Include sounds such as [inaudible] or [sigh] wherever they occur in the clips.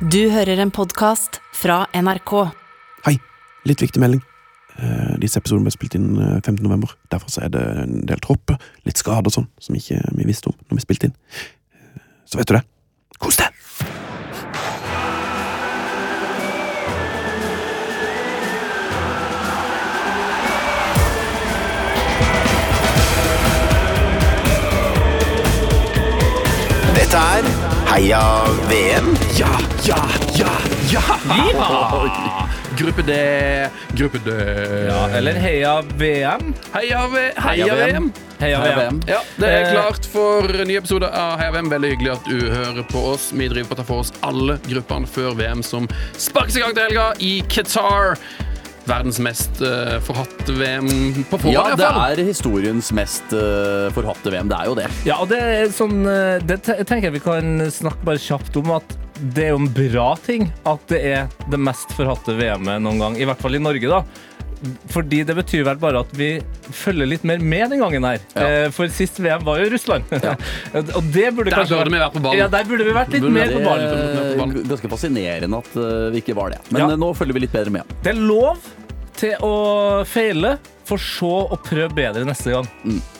Du hører en podkast fra NRK. Hei, litt viktig melding. Eh, Disse episodene ble spilt inn eh, 15. november. Derfor så er det en del tropper, litt skade og sånn, som ikke vi visste om når vi spilte inn. Eh, Så vet du det. Kos deg! Dette er Heia VM. Ja, ja, ja, ja! Gruppe D, gruppe D. Ja, eller Heia VM. Heia, v Heia, Heia VM. Heia, Heia VM. VM. Ja, det er Eh. klart for en ny episode av Heia VM. Veldig hyggelig at du hører på oss. Vi driver på å ta for oss alle gruppene før VM som sparkes i gang til helga i Qatar. Verdens mest uh, forhatte VM på forhånd, Ja, det er historiens mest uh, forhatte VM. Det er jo det. Ja, og det er sånn eh, Det tenker jeg vi kan snakke bare kjapt om at det er jo en bra ting at det er det mest forhatte VM-et noen gang. I hvert fall i Norge, da. Fordi det betyr vel bare at vi følger litt mer med den gangen her. Ja. Eh, For sist VM var jo Russland. [laughs] og det burde Der kanskje burde vi vært på ballen. Ja, der burde vi vært litt Burde mer på Det ballen. ganske fascinerende at uh, vi ikke var det. Men Ja. uh, nå følger vi litt bedre med. Det er lov til å feile, for så å prøve bedre neste gang.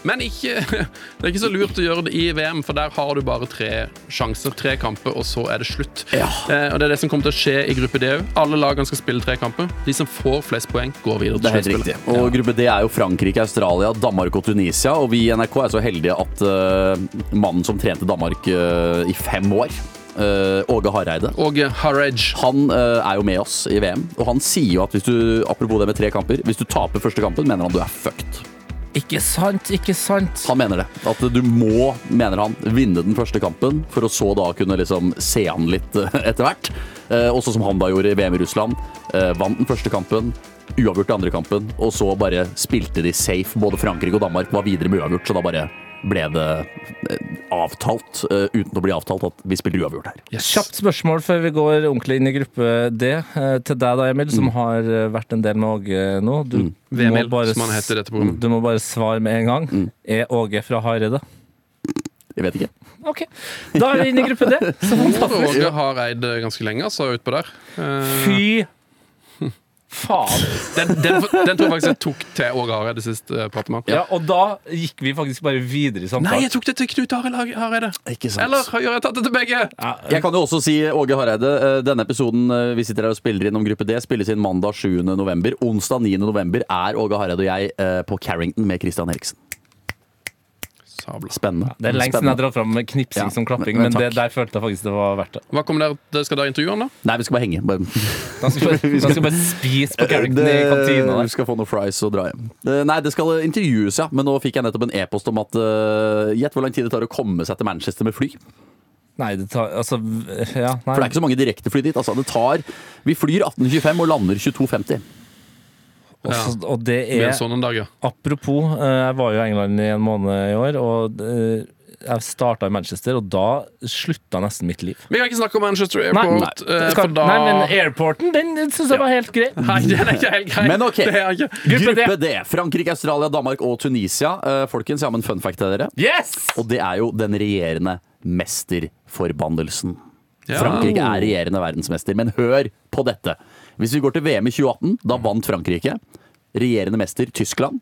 Men ikke, [laughs] det er ikke så lurt å gjøre det i VM, for der har du bare tre sjanser, tre kamper, og så er det slutt. Ja. Eh, og det er det som kommer til å skje i gruppe D òg. Alle lagene skal spille tre kamper. De som får flest poeng, går videre Det til er sluttspillet. riktig. Og gruppe D er jo Frankrike, Australia, Danmark og Tunisia. Og vi i NRK er så heldige at uh, mannen som trente Danmark uh, i fem år, Åge Hareide Åge Harage. han uh, er jo med oss i VM, og han sier jo at hvis du apropos det med tre kamper, hvis du taper første kampen, mener han du er fucked. Ikke sant, ikke sant. Han mener det. At du må, mener han, vinne den første kampen for å så da kunne liksom se han litt eh, etter hvert. Eh, også som han da gjorde i VM i Russland. Eh, vant den første kampen, uavgjort den andre kampen, og så bare spilte de safe. Både Frankrike og Danmark var videre med uavgjort, så da bare ble det eh, avtalt, eh, uten å bli avtalt, at vi spiller uavgjort her. Yes. Kjapt spørsmål før vi går ordentlig inn i gruppe D. Eh, Til deg da, Emil, som har eh, vært en del med Åge nå. Du, må VML, bare som han heter dette programmet. Du må bare svare med en gang. Er Åge fra Hareide? Jeg vet ikke. OK. Da er vi inne i gruppe D. Så [laughs] fantastisk. Åge har eid ganske lenge, altså, utpå der. Fy faen. den, den, den tror jeg faktisk jeg tok til Åge Hareide sist uh, med. Ja, og da gikk vi faktisk bare videre i Nei, jeg tok det til Knut Arild Hareide. Ikke sant. Eller har jeg tatt det til begge? Ja, Jeg kan jo også si, Åge Hareide, eh, denne episoden eh, vi sitter her og spiller inn om gruppe D, spilles inn mandag 7. november. Onsdag 9. november er Åge Hareide og jeg på Carrington med Christian Eriksen. Sabla. Spennende. det er lengst siden jeg drar fram knipsing Ja, som klapping, men- men, det, der følte jeg faktisk det var verdt det. Hva kommer dere, dere skal dere intervjue han, da? Nei, vi skal bare henge. Bare, Da skal vi bare, [laughs] da skal bare spise på Carrington i kantina Vi skal få noen fries og dra hjem. Eh, Nei, det skal intervjues, ja. Men nå fikk jeg nettopp en e-post om at Gjett Gjett hvor lang tid det tar å komme seg til Manchester med fly. Nei, det tar Altså, ja. Nei. For det er ikke så mange direktefly dit. Altså, det tar Vi flyr 18.25 og lander 22.50. Og ja. og det er sånn en dag, ja. Apropos, eh, jeg var jo i England i en måned i år, og eh, jeg starta i Manchester, og da slutta nesten mitt liv. Vi kan ikke snakke om Manchester Airport. nei, nei. skal, for da nei men airporten, den syns jeg var helt grei. [laughs] Nei, den er ikke helt grei. Men ok. [laughs] Det er ikke. Gruppe. Gruppe D. Frankrike, Australia, Danmark og Tunisia. Eh, Folkens, jeg har med en fun fact til dere. Yes! Og det er jo den regjerende mesterforbannelsen. Ja. Frankrike er regjerende verdensmester, men hør på dette. Hvis vi går til VM i 2018, da vant Frankrike. Regjerende mester Tyskland.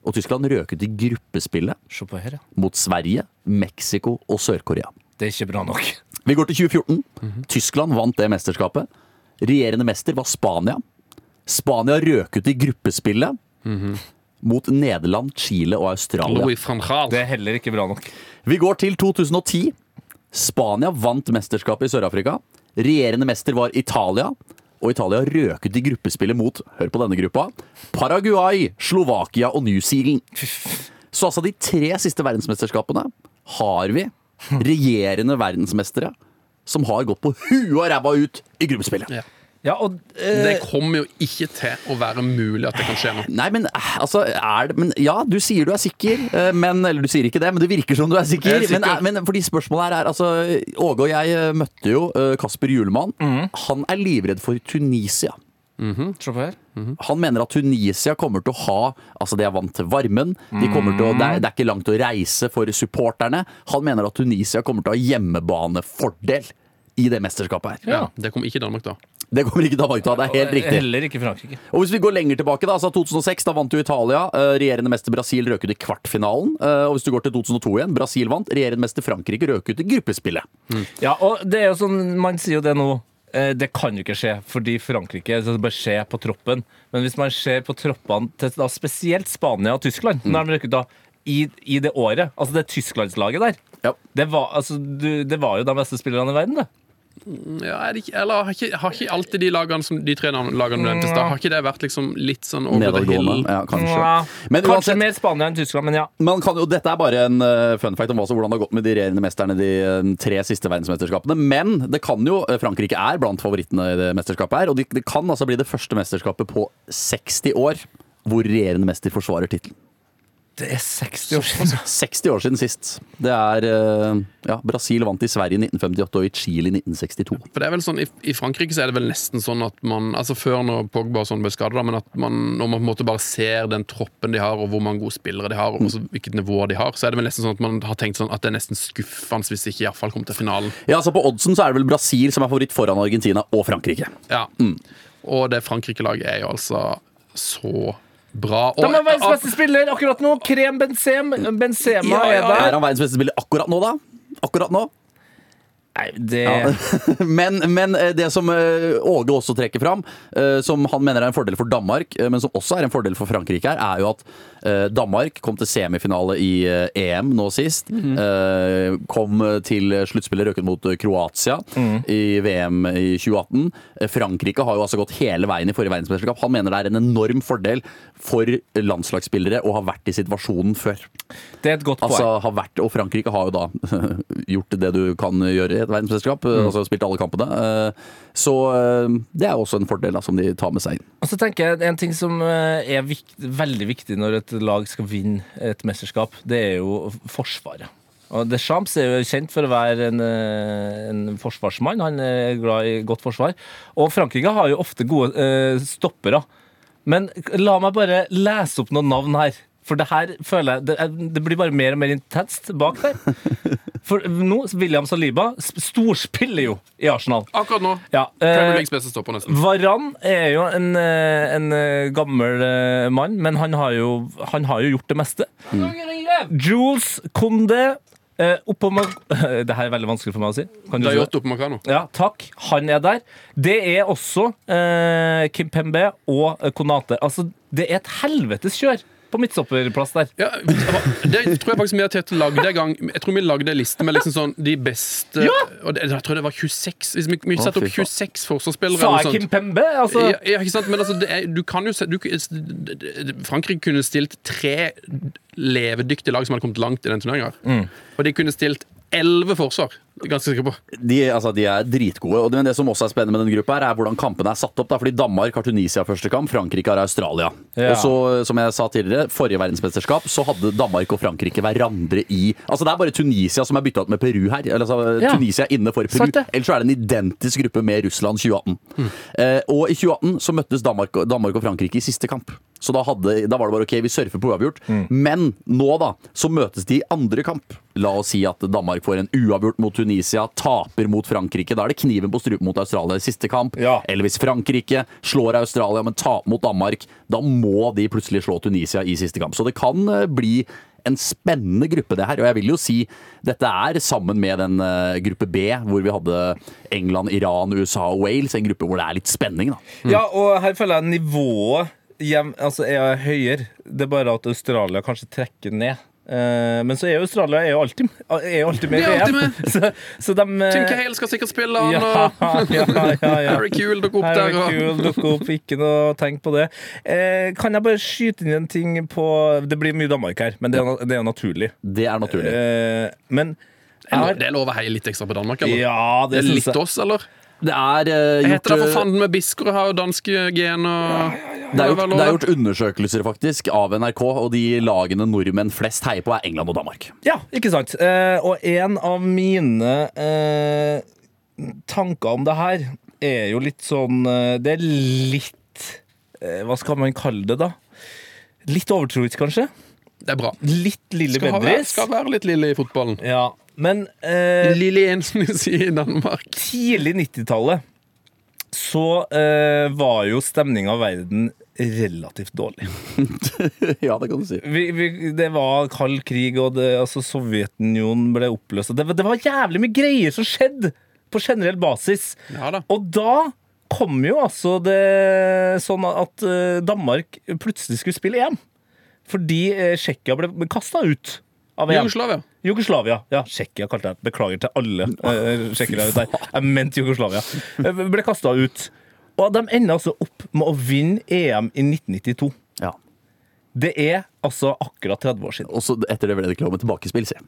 Og Tyskland røk ut i gruppespillet her, ja. mot Sverige, Mexico og Sør-Korea. Det er ikke bra nok. Vi går til 2014. Tyskland vant det mesterskapet. Regjerende mester var Spania. Spania røk ut i gruppespillet mot Nederland, Chile og Australia. Det er heller ikke bra nok. Vi går til 2010. Spania vant mesterskapet i Sør-Afrika. Regjerende mester var Italia. Og Italia røk ut i gruppespillet mot hør på denne gruppa Paraguay, Slovakia og New Zealand. Så altså de tre siste verdensmesterskapene har vi regjerende verdensmestere som har gått på huet og ræva ut i gruppespillet. Ja. Ja, og eh, Det kommer jo ikke til å være mulig at det kan skje nå. Nei, men eh, altså er det, men Ja, du sier du er sikker, eh, men Eller du sier ikke det, men det virker som du er sikker. Er sikker. Men, eh, men fordi spørsmålet her er altså Åge og jeg eh, møtte jo eh, Kasper Julemann. Han er livredd for Tunisia. Mm -hmm. mm -hmm. Han mener at Tunisia kommer til å ha Altså, de er vant til varmen. De til å, det, er, det er ikke langt å reise for supporterne. Han mener at Tunisia kommer til å ha hjemmebanefordel i det mesterskapet her. Ja, Det kom ikke Danmark, da. Det kommer ikke Danmark til å ha, det er helt riktig. Heller ikke Frankrike. Og hvis vi går lenger tilbake, da, altså 2006, da vant jo Italia. eh, regjerende mester Brasil røk ut i kvartfinalen. eh, og hvis du går til 2002 igjen, Brasil vant. Regjerende mester Frankrike røk ut i gruppespillet. Ja, og det er jo sånn, Man sier jo det nå. eh, Det kan jo ikke skje, fordi Frankrike så det bør skje på troppen. Men hvis man ser på troppene til da spesielt Spania og Tyskland når de røk ut da i, i det året Altså det Tysklandslaget der, Ja. det var, altså, du, det var jo de beste spillerne i verden, det. Ja, er det ikke, eller har ikke, har ikke alltid de lagene som de tre lagene du nevnte i stad, har ikke det vært liksom litt sånn over the hill? Ja, kanskje. Ja, Men Kanskje uansett, mer Spania enn Tyskland, men ja. man kan dette er bare en uh, fun fact om hva, hvordan det har gått med de regjerende mesterne de uh, tre siste verdensmesterskapene. Men det kan jo, eh, Frankrike er blant favorittene i det mesterskapet her. Og det, det kan altså bli det første mesterskapet på 60 år hvor regjerende mester forsvarer tittelen. Det er 60 år siden. [laughs] 60 år siden sist. Det er eh, ja, Brasil vant i Sverige i 1958 og i Chile i 1962. For det er vel sånn, i, Frankrike så er det vel nesten sånn at man altså Før når Pogba og sånn ble skadet, men at man, når man på en måte bare ser den troppen de har, og hvor mange gode spillere de har, og også hvilket nivå de har, så er det vel nesten sånn at man har tenkt sånn at det er nesten skuffende hvis de ikke iallfall kommer til finalen. Ja, altså På oddsen så er det vel Brasil som er favoritt foran Argentina og Frankrike. Ja. Og det Frankrike-laget er jo altså så bra. Og, da må verdens beste spiller akkurat nå. Krem Benzem. Benzema Ja, ja, er der. Er han verdens beste spiller akkurat nå, da? Akkurat nå? Nei, det [laughs] men, men eh, det som eh, Åge også trekker fram, eh, som han mener er en fordel for Danmark, men som også er en fordel for Frankrike, her, er jo at Danmark kom til semifinale i EM nå sist. eh, Kom til sluttspillet røket mot Kroatia i VM i 2018. Eh, Frankrike har jo altså gått hele veien i forrige verdensmesterskap. Han mener det er en enorm fordel for landslagsspillere å ha vært i situasjonen før. Det er et godt poeng. Altså, har vært, og Frankrike har jo da [laughs] gjort det du kan gjøre verdensmesterskap. Mm. Altså spilt alle kampene. Eh, Så eh, det er også en fordel da, som de tar med seg inn. Og så tenker jeg En ting som eh, er vikt, veldig viktig når et lag skal vinne et mesterskap, det er jo Forsvaret. Og Deschamps er jo kjent for å være en, eh, en forsvarsmann. Han er glad i godt forsvar. Og Frankrike har jo ofte gode eh, stoppere. Men la meg bare lese opp noen navn her. For det her føler jeg Det, det blir bare mer og mer intenst bak der. [laughs] For nå, William Saliba storspiller jo i Arsenal. akkurat nå Ja, eh. Varan er jo en, eh, en eh, gammel eh, mann, men han har jo, han har jo gjort det meste. Jules Condé eh, [laughs] Det her er veldig vanskelig for meg å si. Kan du Det si er gjort opp Ja, takk. Han er der. Det er også eh, Kim Pembe og Konate. Altså, det er et helvetes kjør på midtstopperplass der. Ja, det tror jeg faktisk vi har lagde en gang. Jeg tror vi lagde en liste med liksom sånn de beste Og det, Jeg tror det var 26 Hvis vi, vi satte opp 26 forsvarsspillere Sa Kim. Pembe? Altså, Ja, ja, ikke sant? Men altså, det er, du kan jo se du, Frankrike kunne stilt tre levedyktige lag som hadde kommet langt i den turneringa. Mm. Og de kunne stilt elleve forsvar. Ganske sikker på. De, altså, de er dritgode. Og det, det som også er spennende med denne gruppa, her er hvordan kampene er satt opp. Da. Fordi Danmark har Tunisia første kamp, Frankrike har Australia. Ja. Og så, som jeg sa tidligere, forrige verdensmesterskap så hadde Danmark og Frankrike hverandre i Altså Det er bare Tunisia som er bytta ut med Peru her. Eller, altså, Ja. Tunisia er inne for Peru. Ellers så er det en identisk gruppe med Russland 2018. Eh, og i 2018 så møttes Danmark, og- Danmark og Frankrike i siste kamp. Så da, hadde, da var det bare ok, vi surfer på uavgjort. Men nå, da, så møtes de i andre kamp. La oss si at Danmark får en uavgjort mot Tunisia, taper mot Frankrike. Da er det kniven på strupen mot Australia i siste kamp. Ja. Eller hvis Frankrike slår Australia, men taper mot Danmark, da må de plutselig slå Tunisia i siste kamp. Så det kan eh, bli en spennende gruppe, det her. Og jeg vil jo si dette er sammen med den eh, gruppe B, hvor vi hadde England, Iran, USA og Wales. En gruppe hvor det er litt spenning, da. Ja, og her føler jeg nivået hjem, altså er høyere. Det er bare at Australia kanskje trekker ned. Eh, men så er jo Australia er jo alltid, er jo alltid med i VM. [laughs] Så, så de eh, Tim Cahill skal sikkert spille, han, ja, og [laughs] ja, ja, ja. [laughs] Harry Kuehl dukker opp Harry der. Og, Kuehl dukker opp, ikke noe tenk på det. Eh, kan jeg bare skyte inn en ting på Det blir mye Danmark her, men det er, det er naturlig. Det er naturlig. Eh, men er, det er lov å heie litt ekstra på Danmark, eller? Ja, Det det er litt oss, eller? Det er uh, gjort heter det for eh, fanden med Biskore har jo danske gener. det er, gjort, det er gjort undersøkelser faktisk av NRK, og de lagene nordmenn flest heier på, er England og Danmark. Ja, ikke sant. Uh, og en av mine uh, tanker om det her er jo litt sånn Det er litt Hva skal man kalle det, da? Litt overtroisk, kanskje? Det er bra. Litt Lille Skal, Bendriss? skal være litt lille i fotballen. Ja, men eh, Lilly Jensen sier i Danmark. tidlig 90-tallet så eh, var jo stemninga i verden relativt dårlig. [laughs] ja, det kan du si. Vi, vi, det var kald krig, og det, altså, Sovjetunionen ble oppløst. Det, det var jævlig mye greier som skjedde på generell basis. Ja da. Og da kom jo altså det sånn at eh, Danmark plutselig skulle spille EM. Fordi eh, Tsjekkia ble kasta ut av EM. Jugoslavia. Jugoslavia. Ja, Tsjekkia kalte jeg det. Beklager til alle [laughs] uh, tsjekkere ute der. Jeg mente Jugoslavia. Eh, Ble kasta ut. Og de ender altså opp med å vinne EM i 1992. Ja. Det er altså akkurat 30 år siden. Og så etter det ble det ikke lov med tilbakespill, si.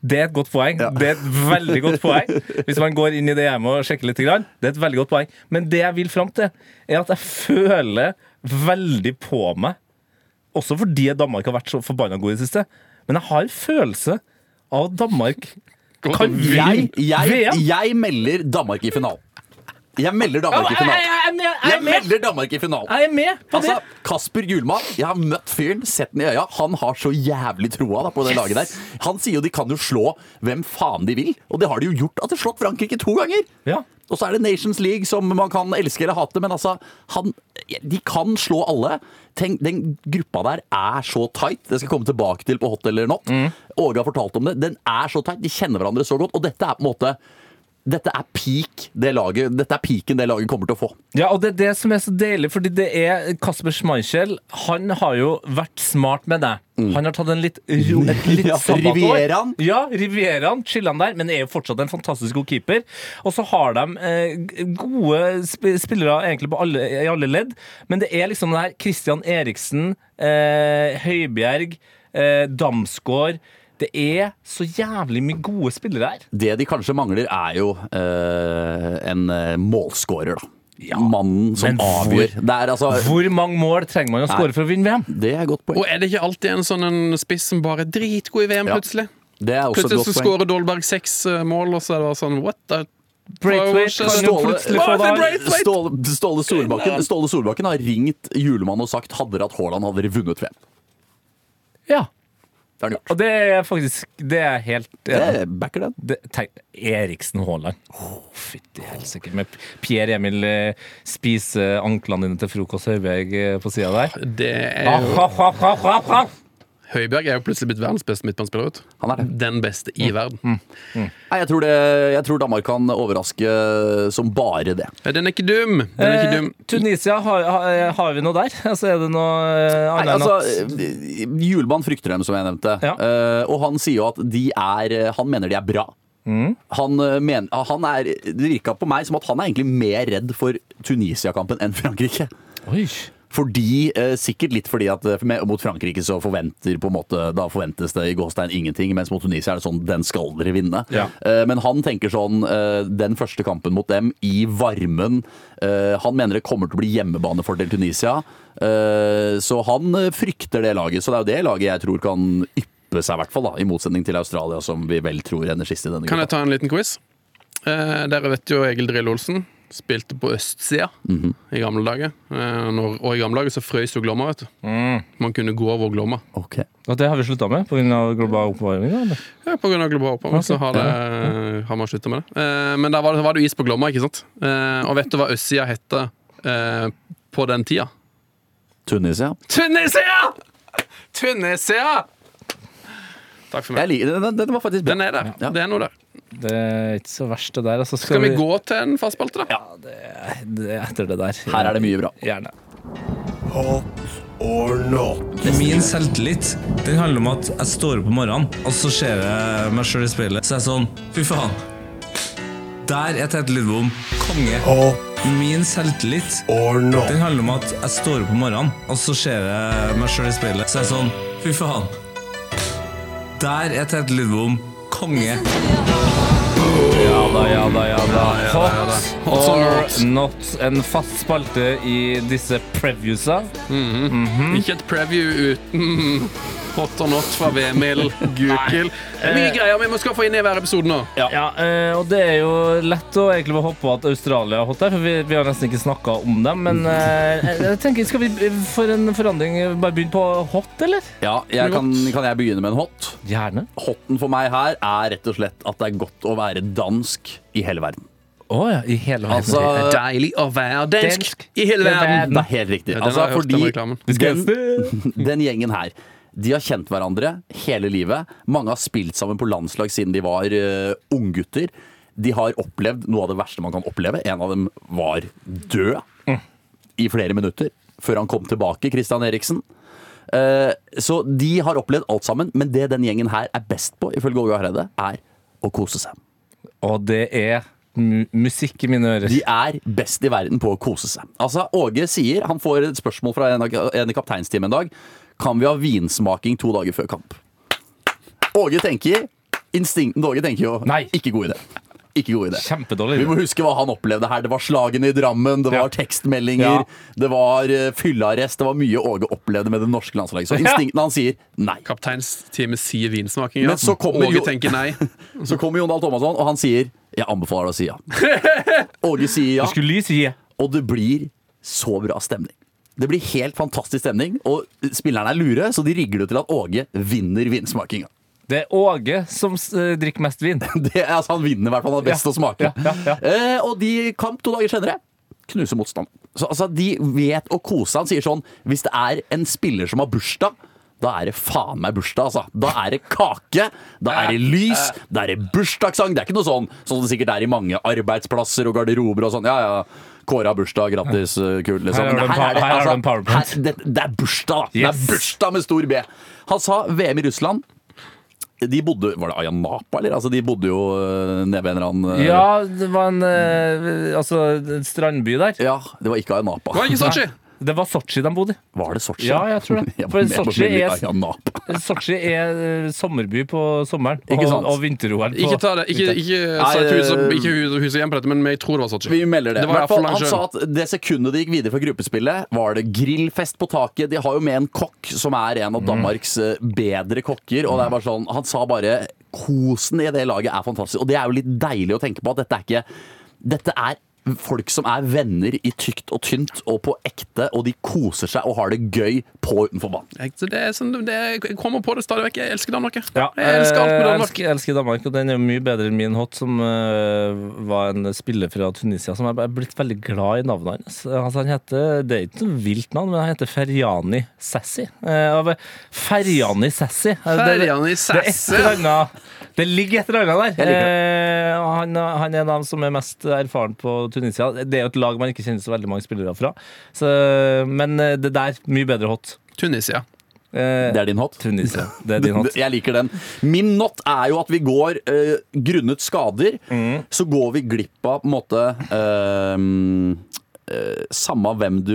Det er et godt poeng. Det er et veldig godt poeng. Hvis man går inn i det hjemmet og sjekker litt. Grann. Det er et veldig godt poeng. Men det jeg vil fram til, er at jeg føler veldig på meg, også fordi Danmark har vært så forbanna god i det siste, men jeg har en følelse av at Danmark kan Jeg, vinne jeg, jeg melder Danmark i finalen. Jeg melder Danmark i Jeg, jeg, finalen. jeg, er jeg, Jeg er melder Danmark i finalen. jeg er med på Altså, det. Kasper Gulmann, jeg har møtt fyren, sett den i øya. Han har så jævlig troa da, på det laget der. Han sier jo de kan jo slå hvem faen de vil, og det har de jo gjort. At de har slått Frankrike to ganger. Ja. Og så er det Nations League, som man kan elske eller hate, men altså han, De kan slå alle. Tenk, den gruppa der er så tight. Det skal jeg komme tilbake til på Hot eller Not. Åge har fortalt om det. Den er så tight. De kjenner hverandre så godt. Og dette er på en måte dette er peak det laget Dette er peaken det laget kommer til å få. Ja, og det er det som er så deilig, fordi det er Kasper Schmeichel. Han har jo vært smart med det. Han har tatt en litt, ro, et litt Mm. [laughs] Ja. Rivieraen. Ja, Rivieraen. Chiller'n der, men er jo fortsatt en fantastisk god keeper. Og så har de eh, gode sp spillere egentlig på alle, i alle ledd, men det er liksom det her Christian Eriksen, eh, Høibjerg, eh, Damsgaard Det er så jævlig mye gode spillere her. Det de kanskje mangler, er jo eh, en eh, målscorer, da. Mannen som avgjør. hvor-. Er altså Hvor mange mål trenger man å skåre for å vinne VM? Det er godt poeng. Og er det ikke alltid en sånn en spiss som bare er dritgod i VM, Ja. plutselig? Det er også Plutselig så godt skårer Dolberg seks eh, mål, og så er det bare sånn What the Ståle-! Ståle, Ståle, Solbakken, Ståle Solbakken har ringt julemann og sagt hadde dere hatt Haaland, hadde dere vunnet VM. Ja. Det har han gjort. Og det er faktisk Det er helt Det backer den. det, tenk, Eriksen Haaland. Oh, Fytti helsike. Med Pierre Emil eh, spiser anklene dine til frokost Høibjerg eh, på sida der. Det er Ah, jo Høibjerg er jo plutselig blitt verdens beste midtbanespiller. ut. Han er det. Den beste Mm. i verden. Nei, jeg, tror det, jeg tror Danmark kan overraske som bare det. Ja, Den er ikke dum! Den er ikke Eh. Tunisia, har, har, vi noe der? [laughs] Altså, er det noe eh, Nei, altså, at eh, Hjulmann frykter dem, som jeg nevnte. Ja. Eh, og han sier jo at de er eh, Han mener de er bra. Mm. Han, eh, men, han er, det virka på meg som at han er egentlig mer redd for Tunisia-kampen enn Frankrike. Oi. Fordi, eh, Sikkert litt fordi at eh, mot Frankrike så forventer på en måte Da forventes det i gåstein ingenting, mens mot Tunisia er det sånn den skal dere vinne. Ja. Eh, men han tenker sånn Den første kampen mot dem, i varmen Han mener det kommer til å bli hjemmebanefordel Tunisia. Så han frykter det laget. Så det er jo det laget jeg tror kan yppe seg, i hvert fall. da I motsetning til Australia, som vi vel tror ender sist i denne Kan jeg ta en liten quiz? Dere vet jo Egil Drill Olsen. Spilte på østsida Mhm. i gamle dager. Eh, når, og i gamle dager så frøys jo Glomma, vet du. Mm. Man kunne gå over Glomma. Okay. Og det har vi slutta med pga. global oppvarming? eller? Ja, av global oppvarming så har, det, har man slutta med det. Eh, men da var det, var det is på Glomma, ikke sant? Eh, og vet du hva østsida hette eh, på den tida? Tunisia. Tunisia! Tunisia! Takk for Jeg meg. Den, den, den var faktisk bra. Den er der. Ja. Det er noe der. Det er ikke så verst, det der. Altså, Skal vi gå til en fast spalte, da? Ja, det, det er etter det der. Her er det mye bra. Gjerne. Min selvtillit den handler om at jeg står opp om morgenen, og så ser jeg meg sjøl i speilet. Så er jeg sånn Fy faen. Der er Tete Lidbom konge. Min selvtillit den handler om at jeg står opp om morgenen, og så ser jeg meg sjøl i speilet. Så er jeg sånn Fy faen. Der er Tete Lidbom konge. Ja da, ja da, ja da. ja, ja, da. Hot or not. En fast spalte i disse previewsa. Ikke et preview uten hot or not fra Vemil Gukild. Er mye greier vi må skaffe inn i hver episode nå. Ja, eh, og det er jo lett å egentlig bare hoppe på at Australia er hot der, for vi, vi har nesten ikke snakka om dem. Men eh, jeg- jeg tenker, skal vi eh, for en forandring bare begynne på hot, eller? Ja, jeg kan, kan jeg begynne med en hot? Gjerne. Hotten for meg her er rett og slett at det er godt å være dansk i hele verden. Å ja, i hele verden. Altså, Det er deilig å være dansk Dansk. i hele verden. det er helt riktig. Ja, Altså, fordi den, [laughs] den gjengen her de har kjent hverandre hele livet. Mange har spilt sammen på landslag siden de var uh, unggutter. De har opplevd noe av det verste man kan oppleve. En av dem var død i flere minutter før han kom tilbake, Christian Eriksen. Eh, så de har opplevd alt sammen, men det den gjengen her er best på, ifølge Åge Hareide, er å kose seg. Og det er mu musikk i mine ører. De er best i verden på å kose seg. Altså, Åge sier, han får et spørsmål fra en, en i kapteinsteamet en dag. Kan vi ha vinsmaking to dager før kamp? Åge tenker Instinkten til Åge tenker jo Nei. ikke god idé. Ikke god idé. Kjempedårlig. Vi må huske hva han opplevde her. Det var slagene i Drammen, det var Ja. tekstmeldinger, Ja. det var uh, fyllearrest. Det var mye Åge opplevde med det norske landslaget. Så instinktene han sier nei. Kapteinsteamet sier vinsmaking, ja. Men så kommer Åge jo- tenker nei. [laughs] Så kommer Jon Dahl Thomasson, og han sier jeg anbefaler deg å si ja. [laughs] Åge sier ja. Og det blir så bra stemning. Det blir helt fantastisk stemning, og spillerne er lure, så de rigger det til at Åge vinner vinsmakinga. Det er Åge som eh, drikker mest vin. [laughs] Det altså, han vinner i hvert fall, han er best Ja, å smake. ja, ja, ja. Eh, og de kamp to dager senere knuser motstand. Så altså, de vet å kose. Han sier sånn Hvis det er en spiller som har bursdag da er det faen meg bursdag, altså. Da er det kake, da er det lys, da er det bursdagssang. Det er ikke noe sånn som det sikkert er i mange arbeidsplasser og garderober og sånn. Ja, ja. Kåre har bursdag, grattis, uh, kult, liksom. Her har det du en du en PowerPoint. her- det, det er bursdag, da. Det er bursdag med stor B. Han sa VM i Russland. De bodde Var det Ayanapa, eller? Altså, de bodde jo øh, nede ved en eller annen øh, Ja, det var en eh, altså, en strandby der. ja, det var ikke Ayanapa. Det Var ikke Sotsji? Det var Sotsji de bodde i. Var det Sotsji? Ja, jeg tror det. [laughs] For Sotsji er-. Sotsji er eh, sommerby på sommeren. Ikke sant? Og, og vinter-OL på Ikke ta det. Ikke, ikke eh, ikke hus, hus igjen på dette, men jeg tror det var Sotsji. Vi melder det. Det var hvert fall, han sa at det sekundet de gikk videre fra gruppespillet, var det grillfest på taket. De har jo med en kokk som er en av Danmarks eh, bedre kokker. Og det er bare sånn, Han sa bare kosen i det laget er fantastisk. Og det er jo litt deilig å tenke på at dette er ikke Dette er folk som er venner i tykt og tynt og på ekte, og de koser seg og har det gøy på og utenfor banen. Jeg, så det er sånn, det jeg kommer på det stadig vekk. Jeg elsker Danmark. jeg. Ja, Jeg elsker alt med Danmark. Danmark. elsker, jeg elsker Danmark, og den er mye bedre enn min hot, som uh, var en spiller fra Tunisia som er blitt veldig glad i navnet hans. Altså, han heter, det er ikke noe vilt navn, men han heter Ferjani Sassi. Ferjani av- Ferjani Sassi. Det, det- Det, er et Sassi. eller annet, det ligger et eller annet der. Eh, han, han er en av dem som er mest erfaren på Tunisia. Det er jo et lag man ikke kjenner så veldig mange spillere fra. Så, men eh, det der, mye bedre hot. Tunisia. Eh, Det er din hot? Tunisia. Det er din hot. [laughs] Jeg liker den. Min not er jo at vi går eh, grunnet skader, Mm. så går vi glipp av på en måte eh, Samme hvem du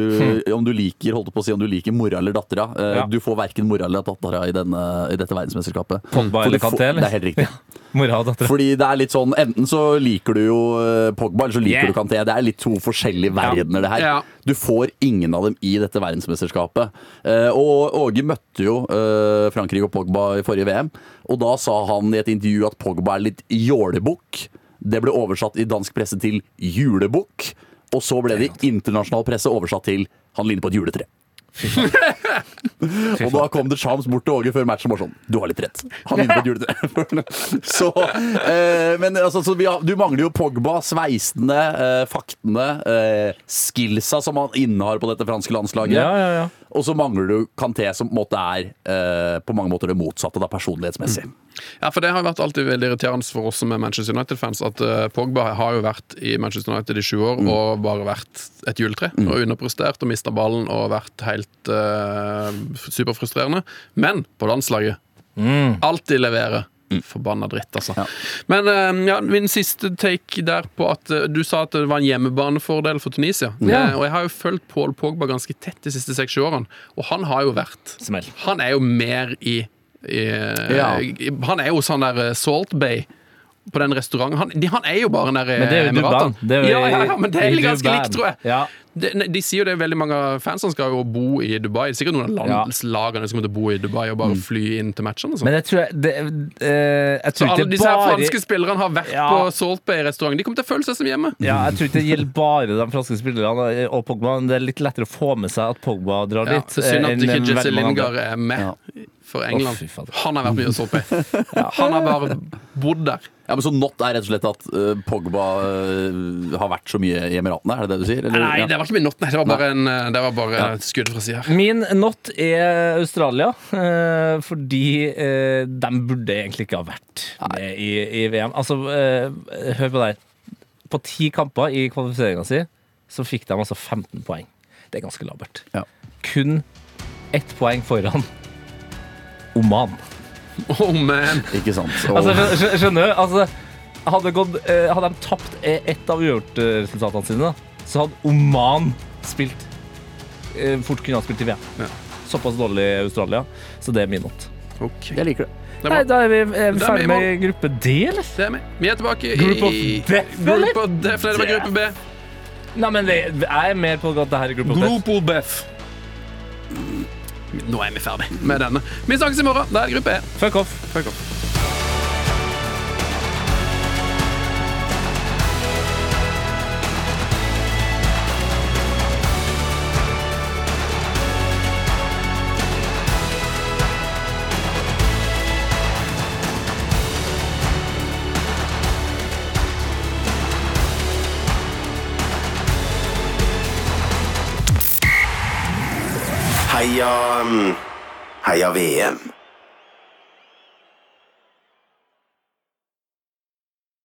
Om du liker holdt på å si om du liker mora eller dattera. Eh. Ja. Du får verken mora eller dattera i, denne, i dette verdensmesterskapet. Pogba eller får- Kanté. Det er helt riktig. [laughs] Mora og dattera. Fordi det er litt sånn Enten så liker du jo eh, Pogba, eller så liker Yeah. du Kanté. Det er litt to forskjellige verdener, det her. Ja. Du får ingen av dem i dette verdensmesterskapet. Eh, og Åge møtte jo eh, Frankrike og Pogba i forrige VM, og da sa han i et intervju at Pogba er litt jålebukk. Det ble oversatt i dansk presse til julebukk, og så ble det i internasjonal presse oversatt til han ligner på et juletre. [laughs] Og da kom det Shams bort til Åge før matchen og var sånn Du har litt rett. Han ligner på et juletre. [laughs] så, eh, men altså, så vi har, du mangler jo Pogba, sveisene, eh, faktene, eh, skillsa som han innehar på dette franske landslaget. Ja, ja, ja. Og så mangler du Kanté, som på en måte er eh, på mange måter det motsatte, da, personlighetsmessig. Ja, for Det har vært alltid veldig irriterende for oss som er Manchester United-fans. At uh, Pogba har jo vært i Manchester United i sju år Mm. og bare vært et juletre. Og underprestert og mista ballen og vært helt uh, superfrustrerende. Men på landslaget alltid leverer. Forbanna dritt, altså. Ja. Men eh, ja, min siste take der på at eh, du sa at det var en hjemmebanefordel for Tunisia. Ja. Eh, og jeg har jo fulgt Paul Pogba ganske tett de siste seks-sju årene, og han har jo vært Smell. han er jo mer i, i, Ja. i Han er jo sånn der eh, Salt Bay på den restauranten Han, de, han er jo bare nede i Men det er jo Emiratene. Duban. Det er jo ja, ja, ja, men det er ganske likt, tror jeg. Ja. De, de sier jo det er veldig mange fans fansene skal jo bo i Dubai. Det er Sikkert noen av landslagene som å bo i Dubai og bare fly inn til matchene. sånn. Men jeg tror jeg, det, uh, jeg Så tror alle ikke disse bare franske spillerne har vært på Salt Bay-restaurant. De kommer til å føle seg som hjemme. ja, jeg tror ikke det gjelder bare de franske spillerne og Pogba. Det er litt lettere å få med seg at Pogba drar Ja, dit. synd eh, at ikke Jesse. Lingard er med for England. Oh. Han har vært mye å hos i. [laughs] ja. Han har bare bodd der. Ja, men Så not er rett og slett at uh, Pogba uh, har vært så mye i Emiratene? Er det det du sier? eller? Nei, Ja. det var ikke min not. Nei, det var bare, en, eh, det var bare et skudd fra sida. Min not er Australia, uh, fordi de burde egentlig ikke ha vært med i, i VM. Altså, hør på det her. På ti kamper i kvalifiseringa si, så fikk de altså 15 poeng. Det er ganske labert. Ja. Kun ett poeng foran Oman. Oh, man. Ikke sant? Og, Altså, skjø- skjø- skjønner du? Altså, hadde, gått, eh, hadde de tapt eh, ett av uavgjort-resultatene sine, da, så hadde Oman spilt eh, Fort kunne ha spilt i VM. Ja. Såpass dårlig i Australia, så det er min not. Ok. jeg liker det. Det er Nei, bra. da er vi, Da er vi ferdig i med gruppe D, eller? Det er med. Vi er tilbake Group of i Death, Group eller? of Death. Nei, det var gruppe B. Nei, men det, jeg er mer på at det her er gruppe of death. Grupo Beth. Nå er vi ferdig med denne. Vi snakkes i morgen. Da er det gruppe E. Fuck off. Fuck off. Heia mm, Heia VM.